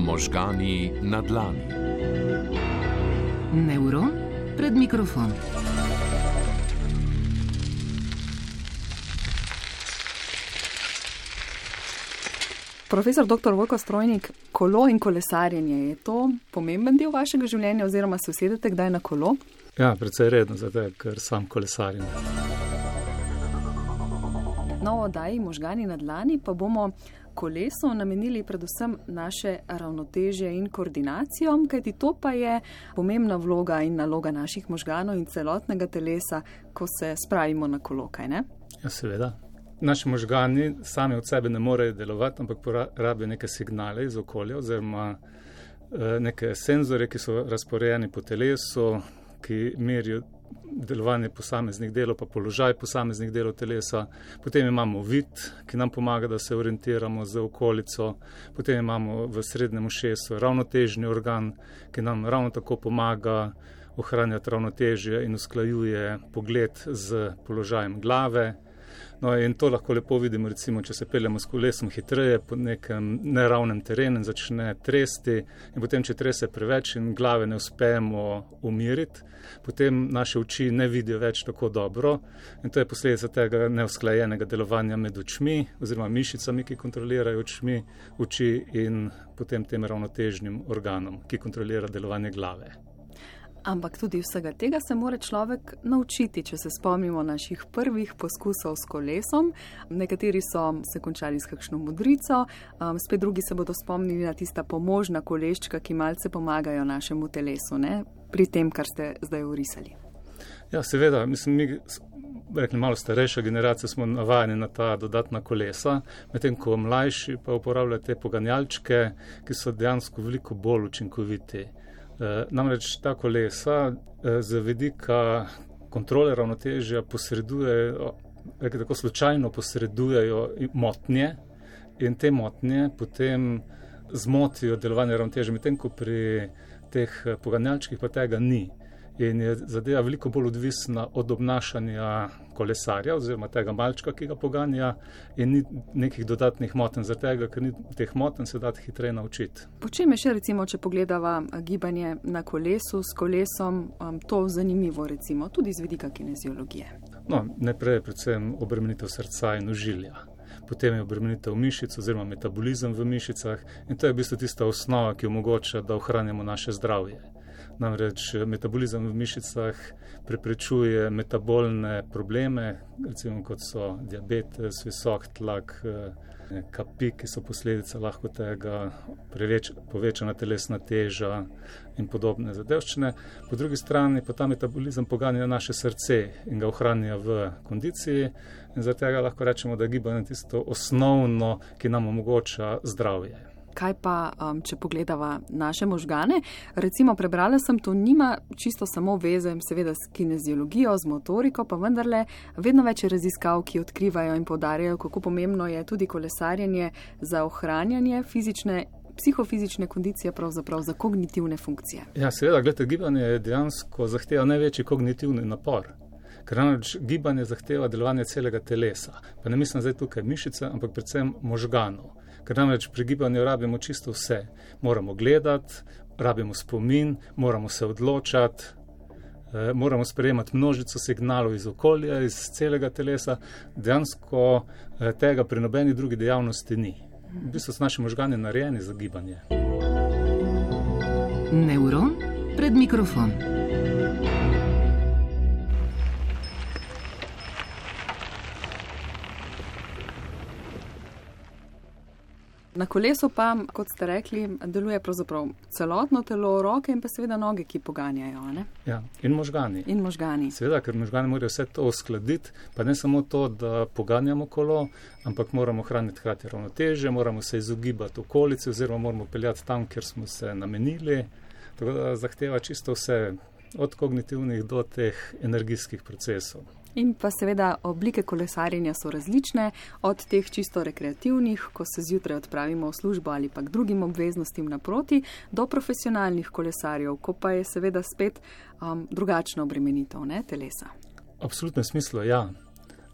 Možgani na dlani. Neuron pred mikrofon. Profesor dr. Vojko Strojnik, kolo in kolesarjenje je to pomemben del vašega življenja, oziroma se usedete kdaj na kolo? Ja, predvsej redno, zato ker sam kolesarjem. No, oddaji možgani na dlani pa bomo kolesu namenili predvsem naše ravnotežje in koordinacijo, kajti to pa je pomembna vloga in naloga naših možganov in celotnega telesa, ko se spravimo na kolo, kaj ne? Ja, seveda. Naši možgani sami od sebe ne morejo delovati, ampak porabijo neke signale iz okolja oziroma eh, neke senzore, ki so razporejeni po telesu, ki merijo delovanje posameznih delov, pa položaj posameznih delov telesa. Potem imamo vid, ki nam pomaga, da se orientiramo z okolico. Potem imamo v srednjem ušesu ravnotežni organ, ki nam ravno tako pomaga ohranjati ravnotežje in usklajuje pogled z položajem glave. No, in to lahko lepo vidimo, recimo, če se peljemo s kolesom hitreje po nekem neravnem terenu in začne tresti, in potem, če trese preveč in glave ne uspemo umiriti, potem naše oči ne vidijo več tako dobro. In to je posledica tega neusklajenega delovanja med očmi oziroma mišicami, ki kontrolirajo očmi, oči in potem tem ravnotežnim organom, ki kontrolira delovanje glave. Ampak tudi vsega tega se mora človek naučiti, če se spomnimo naših prvih poskusov s kolesom. Nekateri so se končali s kakšno modrico, um, spet drugi se bodo spomnili na tista pomožna koleščka, ki malce pomagajo našemu telesu ne? pri tem, kar ste zdaj urisali. Ja, seveda, mislim, mi, rekli malo starejša generacija, smo navajeni na ta dodatna kolesa, medtem ko mlajši pa uporabljajo te poganjalčke, ki so dejansko veliko bolj učinkoviti. Eh, namreč ta kolesa eh, z vedika kontrole ravnotežja posredujejo, tako slučajno posredujejo motnje in te motnje potem zmotijo delovanje ravnotežja, medtem ko pri teh eh, poganjalčkih pa tega ni in je zadeva veliko bolj odvisna od obnašanja kolesarja oziroma tega malčka, ki ga poganja in ni nekih dodatnih moten, zaradi tega, ker ni teh moten se da hitreje naučiti. Po čem je še recimo, če pogledava gibanje na kolesu s kolesom, to zanimivo recimo, tudi z vidika kineziologije? No, najprej je predvsem obremenitev srca in užilja. Potem je obremenitev mišic oziroma metabolizem v mišicah in to je v bistvu tista osnova, ki omogoča, da ohranjamo naše zdravje. Namreč eh, metabolizem v mišicah preprečuje metabolne probleme, recimo kot so diabetes, visok tlak, eh, kapi, ki so posledica lahko tega, preveč, povečana telesna teža in podobne zadevščine. Po drugi strani pa ta metabolizem poganja naše srce in ga ohranja v kondiciji in zaradi tega lahko rečemo, da je gibanje tisto osnovno, ki nam omogoča zdravje. Kaj pa, um, če pogledava naše možgane? Recimo, prebrala sem, to nima čisto samo veze, seveda, s kineziologijo, z motoriko, pa vendarle vedno več je raziskav, ki odkrivajo in podarjajo, kako pomembno je tudi kolesarjenje za ohranjanje fizične. Psihofizične kondicije, pravzaprav za kognitivne funkcije. Ja, seveda, gledite, gibanje dejansko zahteva največji kognitivni napor. Ker namreč gibanje zahteva delovanje celega telesa. Pa ne mislim zdaj tukaj mišice, ampak predvsem možganov ker namreč pri gibanju rabimo čisto vse. Moramo gledati, rabimo spomin, moramo se odločati, eh, moramo sprejemati množico signalov iz okolja, iz celega telesa. Dejansko eh, tega pri nobeni drugi dejavnosti ni. V bistvu so naši možgani narejeni za gibanje. Neuron pred mikrofon. Na kolesu pa, kot ste rekli, deluje pravzaprav celotno telo, roke in pa seveda noge, ki poganjajo. Ja, in možgani. In možgani. Seveda, ker možgani morajo vse to uskladiti, pa ne samo to, da poganjamo kolo, ampak moramo hraniti hkrati ravnoteže, moramo se izogibati okolici oziroma moramo peljati tam, kjer smo se namenili. Tako da zahteva čisto vse, od kognitivnih do teh energijskih procesov. In pa seveda oblike kolesarjenja so različne, od teh čisto rekreativnih, ko se zjutraj odpravimo v službo ali pa k drugim obveznostim naproti, do profesionalnih kolesarjev, ko pa je seveda spet um, drugačna obremenitev ne, telesa. Absolutno smislo, ja.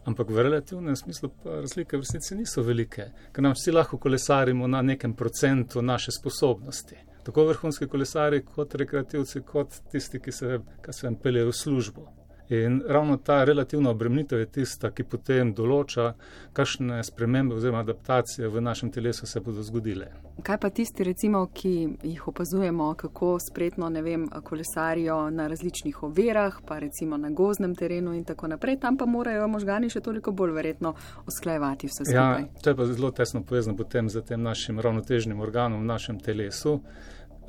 Ampak v relativnem smislu razlike v resnici niso velike, ker nam vsi lahko kolesarimo na nekem procentu naše sposobnosti. Tako vrhunski kolesari, kot rekreativci, kot tisti, ki se, se peljejo v službo. In ravno ta relativna obremenitev je tista, ki potem določa, kakšne spremembe oziroma adaptacije v našem telesu se bodo zgodile. Kaj pa tisti, recimo, ki jih opazujemo, kako spretno, ne vem, kolesarijo na različnih overah, pa recimo na gozdnem terenu in tako naprej, tam pa morajo možgani še toliko bolj verjetno usklajevati vse Ja, skupaj. to je pa zelo tesno povezano potem z tem našim ravnotežnim organom v našem telesu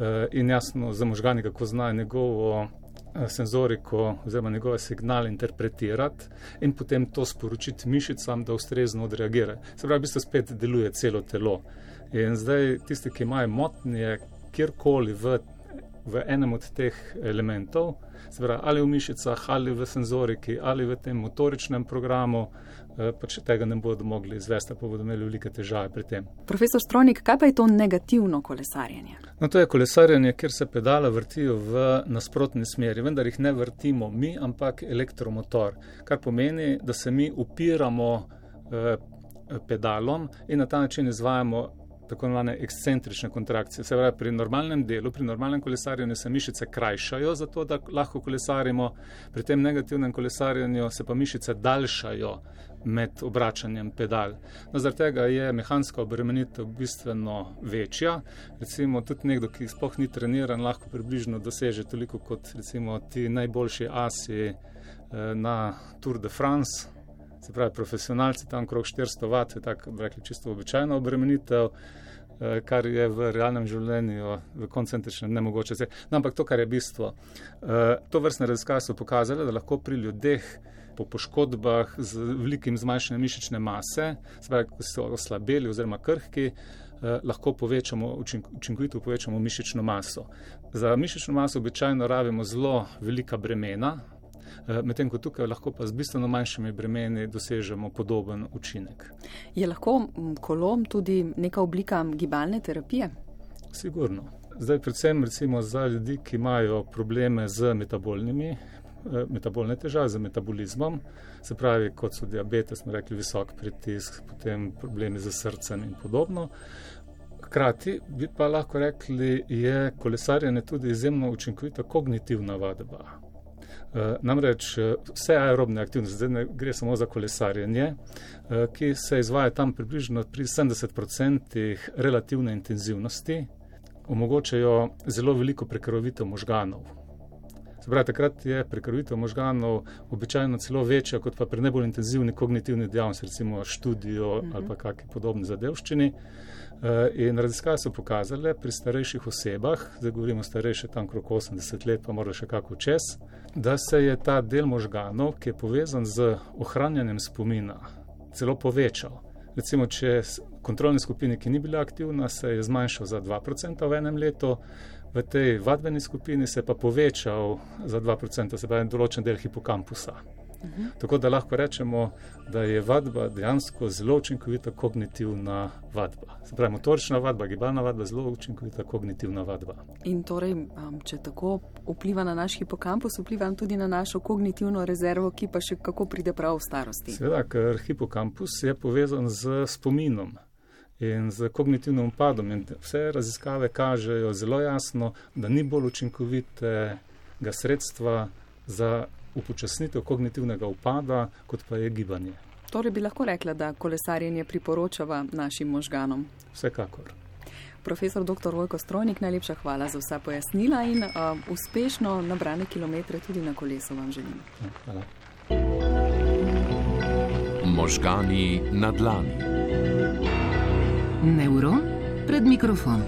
eh, in jasno za možgani, kako znajo njegovo senzoriko oziroma njegove signale interpretirati in potem to sporočiti mišicam, da ustrezno odreagirajo. Se pravi, v bistvu spet deluje celo telo. In zdaj tisti, ki imajo motnje kjerkoli v, v enem od teh elementov, pravi, ali v mišicah, ali v senzoriki, ali v tem motoričnem programu, eh, pač tega ne bodo mogli izvesti, pa bodo imeli velike težave pri tem. Profesor Strojnik, kaj pa je to negativno kolesarjenje? No, to je kolesarjenje, kjer se pedala vrtijo v nasprotni smeri, vendar jih ne vrtimo mi, ampak elektromotor, kar pomeni, da se mi upiramo eh, pedalom in na ta način izvajamo tako imenovane ekscentrične kontrakcije. Se pravi, pri normalnem delu, pri normalnem kolesarjenju se mišice krajšajo, zato da lahko kolesarimo, pri tem negativnem kolesarjenju se pa mišice daljšajo med obračanjem pedal. No, zaradi tega je mehanska obremenitev bistveno večja. Recimo tudi nekdo, ki sploh ni treniran, lahko približno doseže toliko kot recimo ti najboljši asi eh, na Tour de France. Se pravi, profesionalci tam okrog 400 vat je tako, rekli, čisto običajna obremenitev, eh, kar je v realnem življenju, v koncentričnem, nemogoče. No, ampak to, kar je bistvo, eh, to vrstne raziskave so pokazale, da lahko pri ljudeh po poškodbah z velikim zmanjšanjem mišične mase, se pravi, ko so oslabeli oziroma krhki, eh, lahko povečamo, učink, učinkovito povečamo mišično maso. Za mišično maso običajno rabimo zelo velika bremena, medtem ko tukaj lahko pa z bistveno manjšimi bremeni dosežemo podoben učinek. Je lahko m, kolo tudi neka oblika gibalne terapije? Sigurno. Zdaj, predvsem recimo za ljudi, ki imajo probleme z metabolnimi, eh, metabolne težave, z metabolizmom, se pravi, kot so diabetes, smo rekli, visok pritisk, potem problemi z srcem in podobno. Hkrati bi pa lahko rekli, je kolesarjenje tudi izjemno učinkovita kognitivna vadba. Eh, Namreč eh, vse aerobne aktivnosti, zdaj ne gre samo za kolesarjenje, eh, ki se izvaja tam približno pri 70% relativne intenzivnosti, omogočajo zelo veliko prekrvavitev možganov. Se pravi, takrat je prekrvavitev možganov običajno celo večja kot pa pri najbolj intenzivni kognitivni dejavnosti, recimo študijo ali pa kakšni podobni zadevščini. Eh, In raziskave so pokazale pri starejših osebah, zdaj govorimo starejše tam okrog 80 let, pa morda še kako čez, da se je ta del možganov, ki je povezan z ohranjanjem spomina, celo povečal. Recimo, če s- kontrolni skupini, ki ni bila aktivna, se je zmanjšal za 2% v enem letu, v tej vadbeni skupini se je pa povečal za 2%, se pravi določen del hipokampusa. Tako da lahko rečemo, da je vadba dejansko zelo učinkovita kognitivna vadba. Se pravi, motorična vadba, gibalna vadba, zelo učinkovita kognitivna vadba. In torej, um, če tako vpliva na naš hipokampus, vpliva tudi na našo kognitivno rezervo, ki pa še kako pride prav v starosti. Seveda, ker hipokampus je povezan z spominom in z kognitivnim upadom. In vse raziskave kažejo zelo jasno, da ni bolj učinkovitega sredstva za upočasnitev kognitivnega upada, kot pa je gibanje. Torej bi lahko rekla, da kolesarjenje priporočava našim možganom. Vsekakor. Profesor dr. Vojko Strojnik, najlepša hvala za vsa pojasnila in uh, uspešno nabrane kilometre tudi na kolesu vam želim. Hvala. Možgani na dlani. Неурон пред микрофон.